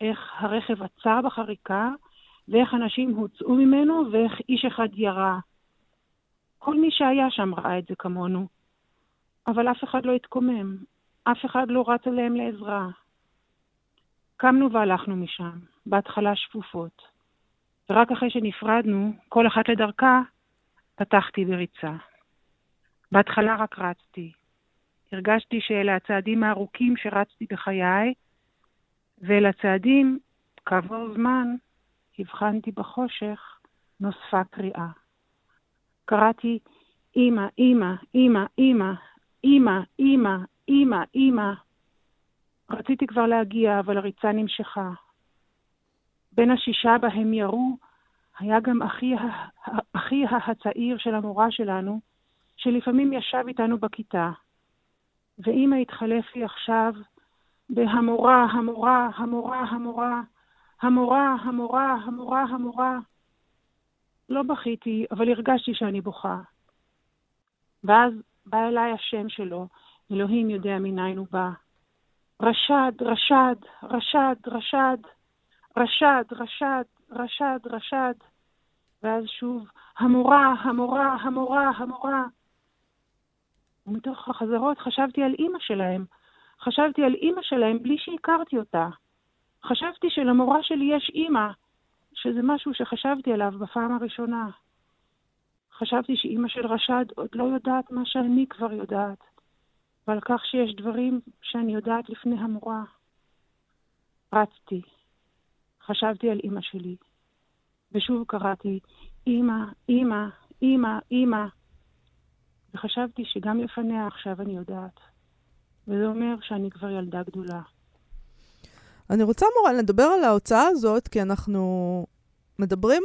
איך הרכב עצר בחריקה, ואיך אנשים הוצאו ממנו, ואיך איש אחד ירה. כל מי שהיה שם ראה את זה כמונו. אבל אף אחד לא התקומם. אף אחד לא רץ אליהם לעזרה. קמנו והלכנו משם, בהתחלה שפופות. ורק אחרי שנפרדנו, כל אחת לדרכה, פתחתי בריצה. בהתחלה רק רצתי. הרגשתי שאלה הצעדים הארוכים שרצתי בחיי, ואל הצעדים, כעבור זמן, הבחנתי בחושך, נוספה קריאה. קראתי, אמא, אמא, אמא, אמא, אמא, אמא, אמא, אמא. רציתי כבר להגיע, אבל הריצה נמשכה. בין השישה בהם ירו, היה גם אחי, אחי הצעיר של המורה שלנו, שלפעמים ישב איתנו בכיתה. ואימא התחלף לי עכשיו בהמורה, המורה, המורה, המורה, המורה, המורה, המורה, המורה. לא בכיתי, אבל הרגשתי שאני בוכה. ואז בא אליי השם שלו, אלוהים יודע מניין הוא בא. רשד, רשד, רשד, רשד, רשד, רשד, רשד, רשד. ואז שוב, המורה, המורה, המורה, המורה. ומתוך החזרות חשבתי על אימא שלהם. חשבתי על אימא שלהם בלי שהכרתי אותה. חשבתי שלמורה שלי יש אימא, שזה משהו שחשבתי עליו בפעם הראשונה. חשבתי שאימא של רשד עוד לא יודעת מה שאני כבר יודעת, ועל כך שיש דברים שאני יודעת לפני המורה. רצתי. חשבתי על אימא שלי, ושוב קראתי, אימא, אימא, אימא, אימא. וחשבתי שגם לפניה עכשיו אני יודעת. וזה אומר שאני כבר ילדה גדולה. אני רוצה, מורן, לדבר על ההוצאה הזאת, כי אנחנו מדברים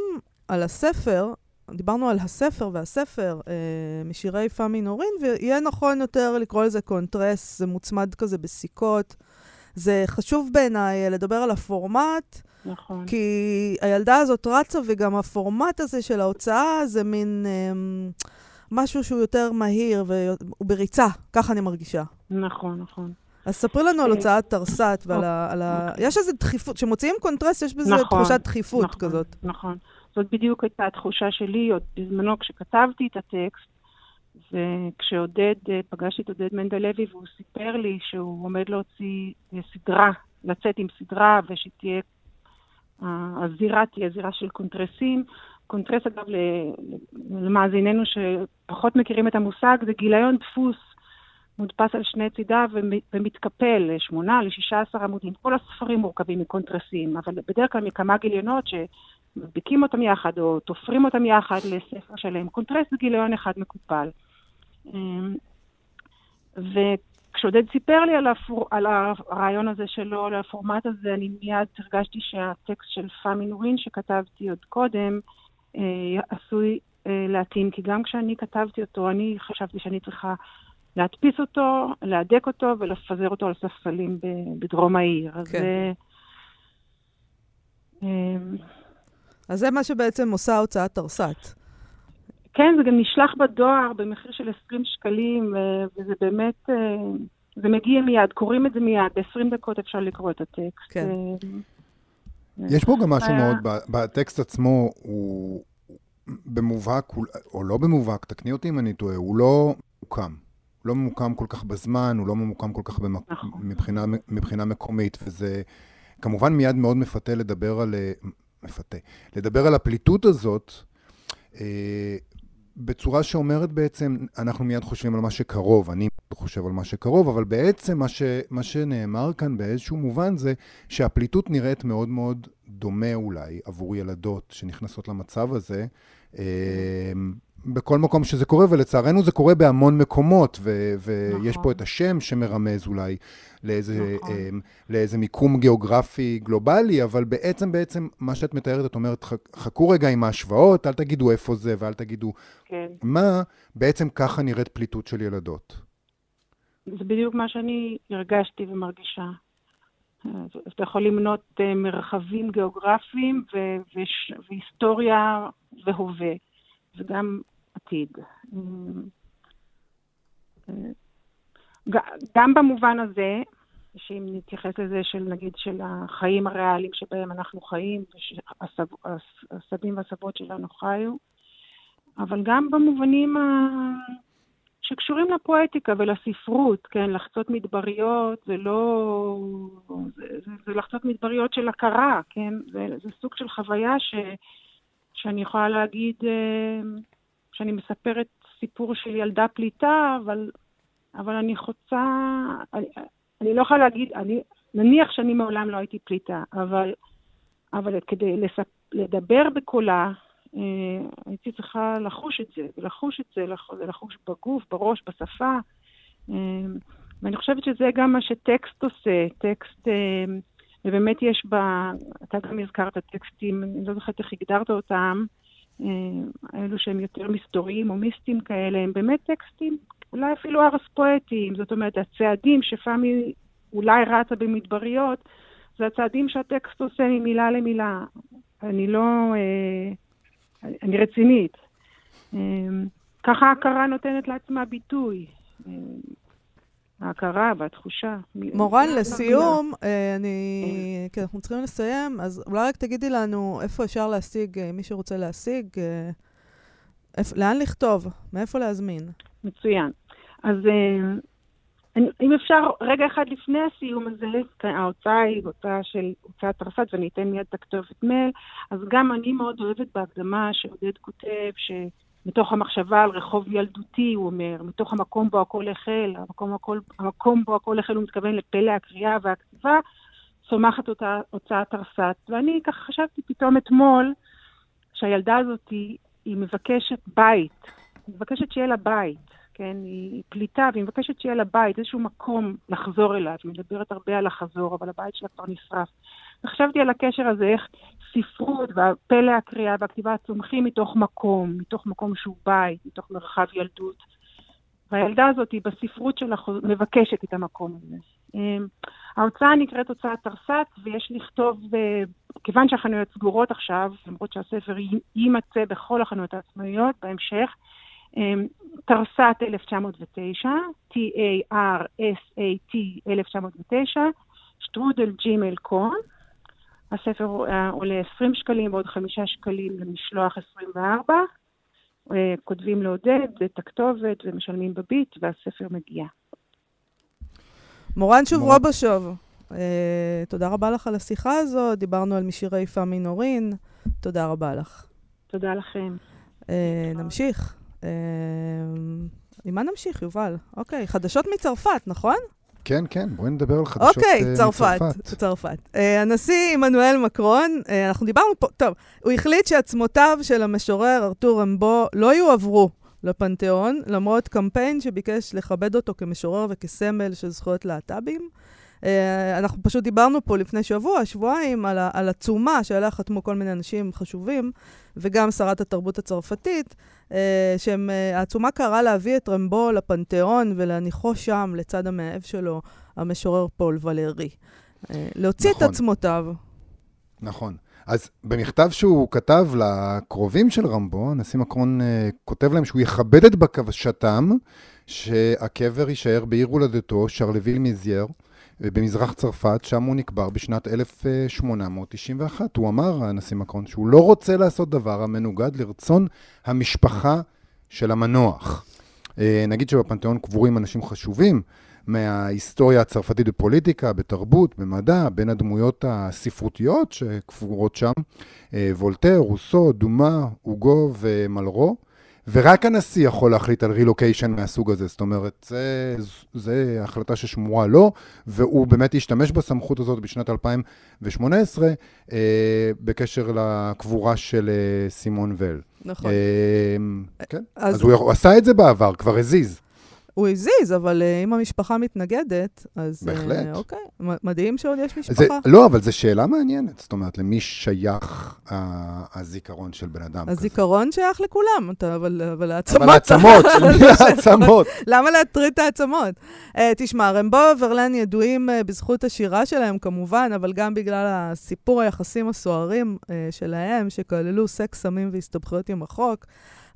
על הספר, דיברנו על הספר והספר אה, משירי פאמי נורין, ויהיה נכון יותר לקרוא לזה קונטרס, זה מוצמד כזה בסיכות. זה חשוב בעיניי לדבר על הפורמט, נכון. כי הילדה הזאת רצה, וגם הפורמט הזה של ההוצאה זה מין אה, משהו שהוא יותר מהיר והוא בריצה, ככה אני מרגישה. נכון, נכון. אז ספרי לנו על הוצאת תרסת ועל ה... על ה... יש איזו דחיפות, כשמוצאים קונטרס יש בזה נכון, תחושת דחיפות נכון, כזאת. נכון. זאת בדיוק הייתה התחושה שלי עוד בזמנו כשכתבתי את הטקסט, וכשעודד, פגשתי את עודד מנדלוי והוא סיפר לי שהוא עומד להוציא סדרה, לצאת עם סדרה ושתהיה, הזירה תהיה זירה של קונטרסים. קונטרס, אגב, למאזיננו שפחות מכירים את המושג, זה גיליון דפוס מודפס על שני צידיו ומתקפל לשמונה, לשישה עשר עמודים. כל הספרים מורכבים מקונטרסים, אבל בדרך כלל מכמה גיליונות שמדביקים אותם יחד או תופרים אותם יחד לספר שלם. קונטרס זה גיליון אחד מקופל. אמ, וכשעודד סיפר לי על, הפור... על הרעיון הזה שלו, על הפורמט הזה, אני מיד הרגשתי שהטקסט של פאמי נורין שכתבתי עוד קודם, אה, עשוי אה, להתאים, כי גם כשאני כתבתי אותו, אני חשבתי שאני צריכה להדפיס אותו, להדק אותו ולפזר אותו על ספסלים בדרום העיר. כן. אז, אמ, אז זה מה שבעצם עושה הוצאת תרסת. כן, זה גם נשלח בדואר במחיר של 20 שקלים, וזה באמת, אה, זה מגיע מיד, קוראים את זה מיד, ב-20 דקות אפשר לקרוא את הטקסט. כן. יש פה גם משהו מאוד, בטקסט עצמו, הוא במובהק, או לא במובהק, תקני אותי אם אני טועה, הוא לא הוקם. לא ממוקם כל כך בזמן, הוא לא ממוקם כל כך במק... נכון. מבחינה, מבחינה מקומית, וזה כמובן מיד מאוד מפתה לדבר על... מפתה. לדבר על הפליטות הזאת, אה, בצורה שאומרת בעצם, אנחנו מיד חושבים על מה שקרוב, אני חושב על מה שקרוב, אבל בעצם מה, ש, מה שנאמר כאן באיזשהו מובן זה שהפליטות נראית מאוד מאוד דומה אולי עבור ילדות שנכנסות למצב הזה. אה, בכל מקום שזה קורה, ולצערנו זה קורה בהמון מקומות, ו- ויש נכון. פה את השם שמרמז אולי לאיזה, נכון. um, לאיזה מיקום גיאוגרפי גלובלי, אבל בעצם, בעצם, מה שאת מתארת, את אומרת, חכו רגע עם ההשוואות, אל תגידו איפה זה, ואל תגידו כן. מה, בעצם ככה נראית פליטות של ילדות. זה בדיוק מה שאני הרגשתי ומרגישה. אתה יכול למנות אה, מרחבים גיאוגרפיים והיסטוריה והווה. וגם עתיד. גם במובן הזה, שאם נתייחס לזה של נגיד של החיים הריאליים שבהם אנחנו חיים, והסבים והסבות שלנו חיו, אבל גם במובנים ה... שקשורים לפואטיקה ולספרות, כן, לחצות מדבריות זה לא... זה, זה, זה לחצות מדבריות של הכרה, כן, זה, זה סוג של חוויה ש... שאני יכולה להגיד אה, שאני מספרת סיפור של ילדה פליטה, אבל, אבל אני חוצה, אני, אני לא יכולה להגיד, אני, נניח שאני מעולם לא הייתי פליטה, אבל, אבל כדי לספ, לדבר בקולה, אה, הייתי צריכה לחוש את זה, ולחוש את זה, לחוש בגוף, בראש, בשפה. אה, ואני חושבת שזה גם מה שטקסט עושה. טקסט ובאמת יש בה, אתה גם הזכרת טקסטים, אני לא זוכרת איך הגדרת אותם, אה, אלו שהם יותר מסתוריים או מיסטיים כאלה, הם באמת טקסטים, אולי אפילו ארס פואטיים, זאת אומרת, הצעדים שפעמי אולי רצה במדבריות, זה הצעדים שהטקסט עושה ממילה למילה. אני לא... אה, אני רצינית. אה, ככה ההכרה נותנת לעצמה ביטוי. ההכרה והתחושה. מורן, לסיום, אני... כי אנחנו צריכים לסיים, אז אולי רק תגידי לנו איפה אפשר להשיג, מי שרוצה להשיג, לאן לכתוב, מאיפה להזמין. מצוין. אז אם אפשר, רגע אחד לפני הסיום הזה, ההוצאה היא הוצאה של הוצאת תרס"ת, ואני אתן מיד את הכתובת מייל, אז גם אני מאוד אוהבת בהקדמה שעודד כותב, שמתוך המחשבה על רחוב ילדותי, הוא אומר, מתוך המקום בו הכל החל, המקום, הכל, המקום בו הכל החל, הוא מתכוון לפלא הקריאה והכתיבה, צומחת אותה הוצאת תרס"ת. ואני ככה חשבתי פתאום אתמול, שהילדה הזאת היא, היא מבקשת בית, היא מבקשת שיהיה לה בית. כן? היא פליטה והיא מבקשת שיהיה לה בית, איזשהו מקום לחזור אליו. היא מדברת הרבה על החזור, אבל הבית שלה כבר נשרף. וחשבתי על הקשר הזה, איך ספרות והפלא הקריאה והכתיבה צומחים מתוך מקום, מתוך מקום שהוא בית, מתוך מרחב ילדות. והילדה הזאת, היא בספרות שלה מבקשת את המקום הזה. אמ, ההוצאה נקראת הוצאת תרס"ת, ויש לכתוב, אה, כיוון שהחנויות סגורות עכשיו, למרות שהספר יימצא בכל החנויות העצמאיות בהמשך, אמ, תרס"ת 1909, T-A-R-S-A-T 1909, שטרודל ג'ימל קון. הספר אה, עולה 20 שקלים ועוד 5 שקלים למשלוח 24. אה, כותבים לעודד את הכתובת ומשלמים בביט והספר מגיע. מורן שוב מור... רובושוב, uh, תודה רבה לך על השיחה הזו, דיברנו על משירי פאמי נורין, תודה רבה לך. תודה לכם. Uh, נמשיך. עם מה נמשיך, יובל? אוקיי, חדשות מצרפת, נכון? כן, כן, בואי נדבר על חדשות אוקיי, uh, צרפת, מצרפת. צרפת. Uh, הנשיא עמנואל מקרון, uh, אנחנו דיברנו פה, טוב, הוא החליט שעצמותיו של המשורר ארתור אמבו לא יועברו לפנתיאון, למרות קמפיין שביקש לכבד אותו כמשורר וכסמל של זכויות להט"בים. Uh, אנחנו פשוט דיברנו פה לפני שבוע, שבועיים, על, על עצומה שעליה חתמו כל מיני אנשים חשובים, וגם שרת התרבות הצרפתית, אה, שהעצומה אה, קראה להביא את רמבו לפנתיאון ולהניחו שם, לצד המאהב שלו, המשורר פול ולרי. אה, להוציא נכון. את עצמותיו. נכון. אז במכתב שהוא כתב לקרובים של רמבו, הנשיא מקרון uh, כותב להם שהוא יכבד את בקשתם שהקבר יישאר בעיר הולדתו, שרלוויל מזייר, במזרח צרפת, שם הוא נקבר בשנת 1891. הוא אמר, הנשיא מקרון, שהוא לא רוצה לעשות דבר המנוגד לרצון המשפחה של המנוח. אה, נגיד שבפנתיאון קבורים אנשים חשובים מההיסטוריה הצרפתית בפוליטיקה, בתרבות, במדע, בין הדמויות הספרותיות שקבורות שם, אה, וולטר, רוסו, דומה, אוגו ומלרו. ורק הנשיא יכול להחליט על רילוקיישן מהסוג הזה. זאת אומרת, זה, זה החלטה ששמורה לו, והוא באמת השתמש בסמכות הזאת בשנת 2018 אה, בקשר לקבורה של אה, סימון ול. נכון. אה, כן, אז, אז הוא, הוא עשה את זה בעבר, כבר הזיז. הוא הזיז, אבל uh, אם המשפחה מתנגדת, אז... אה, בהחלט. Uh, אוקיי, מדהים שעוד יש משפחה. זה, לא, אבל זו שאלה מעניינת. זאת אומרת, למי שייך uh, הזיכרון של בן אדם הזיכרון כזה? שייך לכולם, אתה, אבל, אבל העצמות... אבל העצמות, מי העצמות? למה להטריד את העצמות? Uh, תשמע, רמבו וורלן ידועים uh, בזכות השירה שלהם, כמובן, אבל גם בגלל הסיפור היחסים הסוערים uh, שלהם, שכללו סקס, סמים והסתבכויות עם החוק.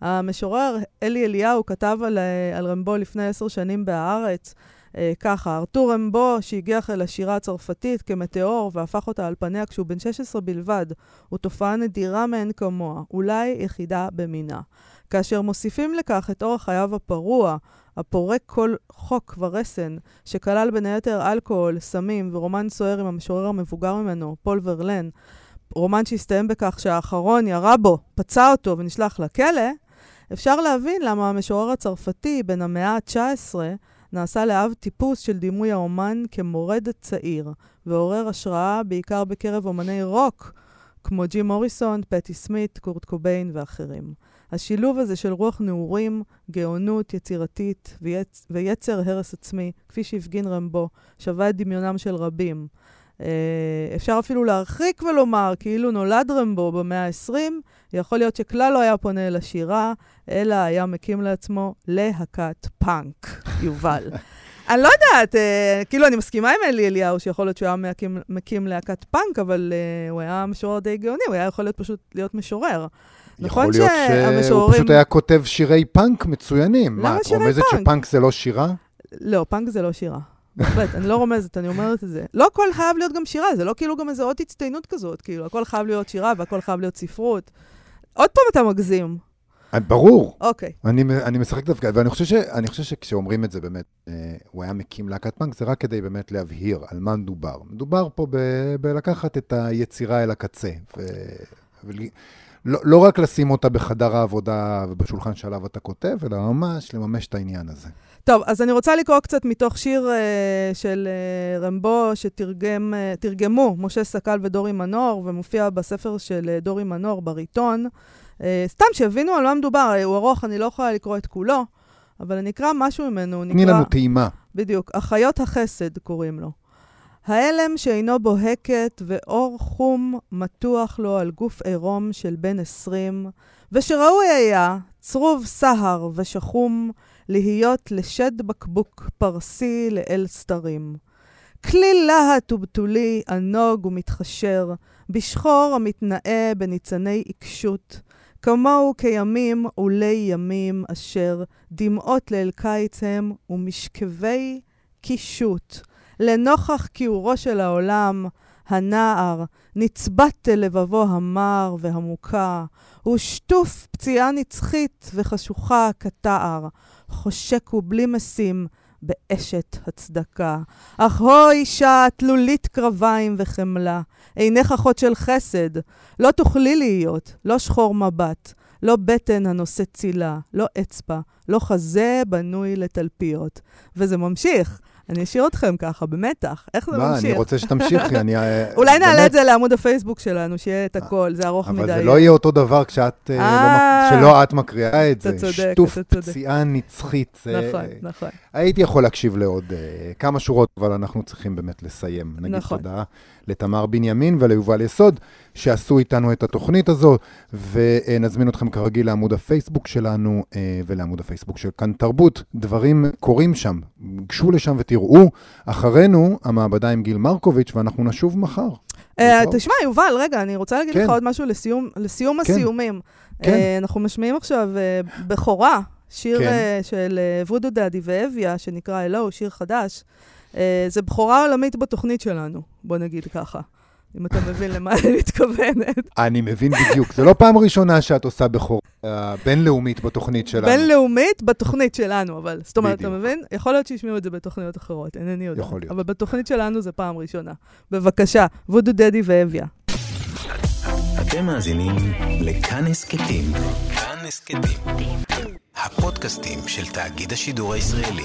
המשורר אלי אליהו כתב על, אה, על רמבו לפני עשר שנים בהארץ, אה, ככה, ארתור רמבו, שהגיח אל השירה הצרפתית כמטאור והפך אותה על פניה כשהוא בן 16 בלבד, הוא תופעה נדירה מאין כמוה, אולי יחידה במינה. כאשר מוסיפים לכך את אורח חייו הפרוע, הפורק כל חוק ורסן, שכלל בין היתר אלכוהול, סמים ורומן סוער עם המשורר המבוגר ממנו, פול ורלן, רומן שהסתיים בכך שהאחרון ירה בו, פצע אותו ונשלח לכלא, אפשר להבין למה המשורר הצרפתי בן המאה ה-19 נעשה לאב טיפוס של דימוי האומן כמורד צעיר, ועורר השראה בעיקר בקרב אומני רוק, כמו ג'ים מוריסון, פטי סמית, קורט קוביין ואחרים. השילוב הזה של רוח נעורים, גאונות יצירתית ויצ... ויצר הרס עצמי, כפי שהפגין רמבו, שובה את דמיונם של רבים. אה, אפשר אפילו להרחיק ולומר, כאילו נולד רמבו במאה ה-20, יכול להיות שכלל לא היה פונה אל השירה, אלא היה מקים לעצמו להקת פאנק, יובל. אני לא יודעת, אה, כאילו, אני מסכימה עם אלי אליהו, שיכול להיות שהוא היה מקים, מקים להקת פאנק, אבל אה, הוא היה משורר די גאוני, הוא היה יכול להיות פשוט להיות משורר. יכול נכון להיות שהוא שהמשוררים- פשוט היה כותב שירי פאנק מצוינים. למה מה, את שירי רומזת פאנק? שפאנק זה לא שירה? לא, פאנק זה לא שירה. בהחלט, אני לא רומזת, אני אומרת את זה. לא הכל חייב להיות גם שירה, זה לא כאילו גם איזה עוד הצטיינות כזאת, כאילו, הכל חייב להיות שירה והכל חייב להיות ספרות. עוד פעם אתה מגזים. אה, ברור. אוקיי. אני, אני משחק דווקא, ואני חושב, ש, אני חושב שכשאומרים את זה באמת, אה, הוא היה מקים להקת פאנק, זה רק כדי באמת להבהיר על מה מדובר. מדובר פה ב, בלקחת את היצירה אל הקצה. ו, ו, לא, לא רק לשים אותה בחדר העבודה ובשולחן שעליו אתה כותב, אלא ממש לממש את העניין הזה. טוב, אז אני רוצה לקרוא קצת מתוך שיר uh, של uh, רמבו, שתרגמו משה סקל ודורי מנור, ומופיע בספר של uh, דורי מנור בריטון. Uh, סתם שיבינו על מה מדובר, הוא ארוך, אני לא יכולה לקרוא את כולו, אבל אני אקרא משהו ממנו, הוא תני נקרא... לנו טעימה. בדיוק, אחיות החסד קוראים לו. ההלם שאינו בוהקת ואור חום מתוח לו על גוף עירום של בן עשרים, ושראוי היה, צרוב סהר ושחום, להיות לשד בקבוק פרסי לאל סתרים. כלי להט ובתולי, ענוג ומתחשר, בשחור המתנאה בניצני עיקשות, כמוהו כימים ולי ימים אשר דמעות ליל קיץ הם ומשכבי קישוט. לנוכח כיעורו של העולם, הנער נצבט אל לבבו המר והמוכה, ושטוף פציעה נצחית וחשוכה כתער, חושק ובלי משים באשת הצדקה. אך הו אישה תלולית קרביים וחמלה, עינך אחות של חסד, לא תוכלי להיות, לא שחור מבט, לא בטן הנושא צילה, לא אצבע, לא חזה בנוי לתלפיות. וזה ממשיך. אני אשאיר אתכם ככה, במתח. איך זה מה, ממשיך? אני רוצה שתמשיכי, אני... אה, אולי נעלה את זה לעמוד הפייסבוק שלנו, שיהיה את הכל, זה ארוך מדי. אבל זה לא יהיה אותו דבר כשאת, אה, לא אה. שלא את מקריאה את אתה זה. צודק, שטוף אתה צודק. פציעה נצחית. נכון, נכון. הייתי יכול להקשיב לעוד כמה שורות, אבל אנחנו צריכים באמת לסיים. נגיד נכון. תודה לתמר בנימין וליובל יסוד, שעשו איתנו את התוכנית הזו, ונזמין אתכם כרגיל לעמוד הפייסבוק שלנו אה, ולעמוד הפייסבוק של כאן תרבות. דברים קורים שם, גשו לשם ותראו. אחרינו, המעבדה עם גיל מרקוביץ', ואנחנו נשוב מחר. אה. תשמע, יובל, רגע, אני רוצה להגיד כן. לך עוד משהו לסיום, כן. הסיומים. כן. אה, אנחנו משמיעים עכשיו בכורה, שיר כן. של וודו דאדי ואביה, שנקרא אלוהו, שיר חדש. אה, זה בכורה עולמית בתוכנית שלנו, בוא נגיד ככה. אם אתה מבין למה אני מתכוונת. אני מבין בדיוק, זו לא פעם ראשונה שאת עושה בכורה בינלאומית בתוכנית שלנו. בינלאומית בתוכנית שלנו, אבל. זאת אומרת, אתה. מבין? יכול להיות שישמעו את זה בתוכניות אחרות, אינני יודעת. יכול להיות. אבל בתוכנית שלנו זה פעם ראשונה. בבקשה, וודו דדי ואביה. אתם מאזינים לכאן הסכתים. כאן הסכתים. הפודקאסטים של תאגיד השידור הישראלי.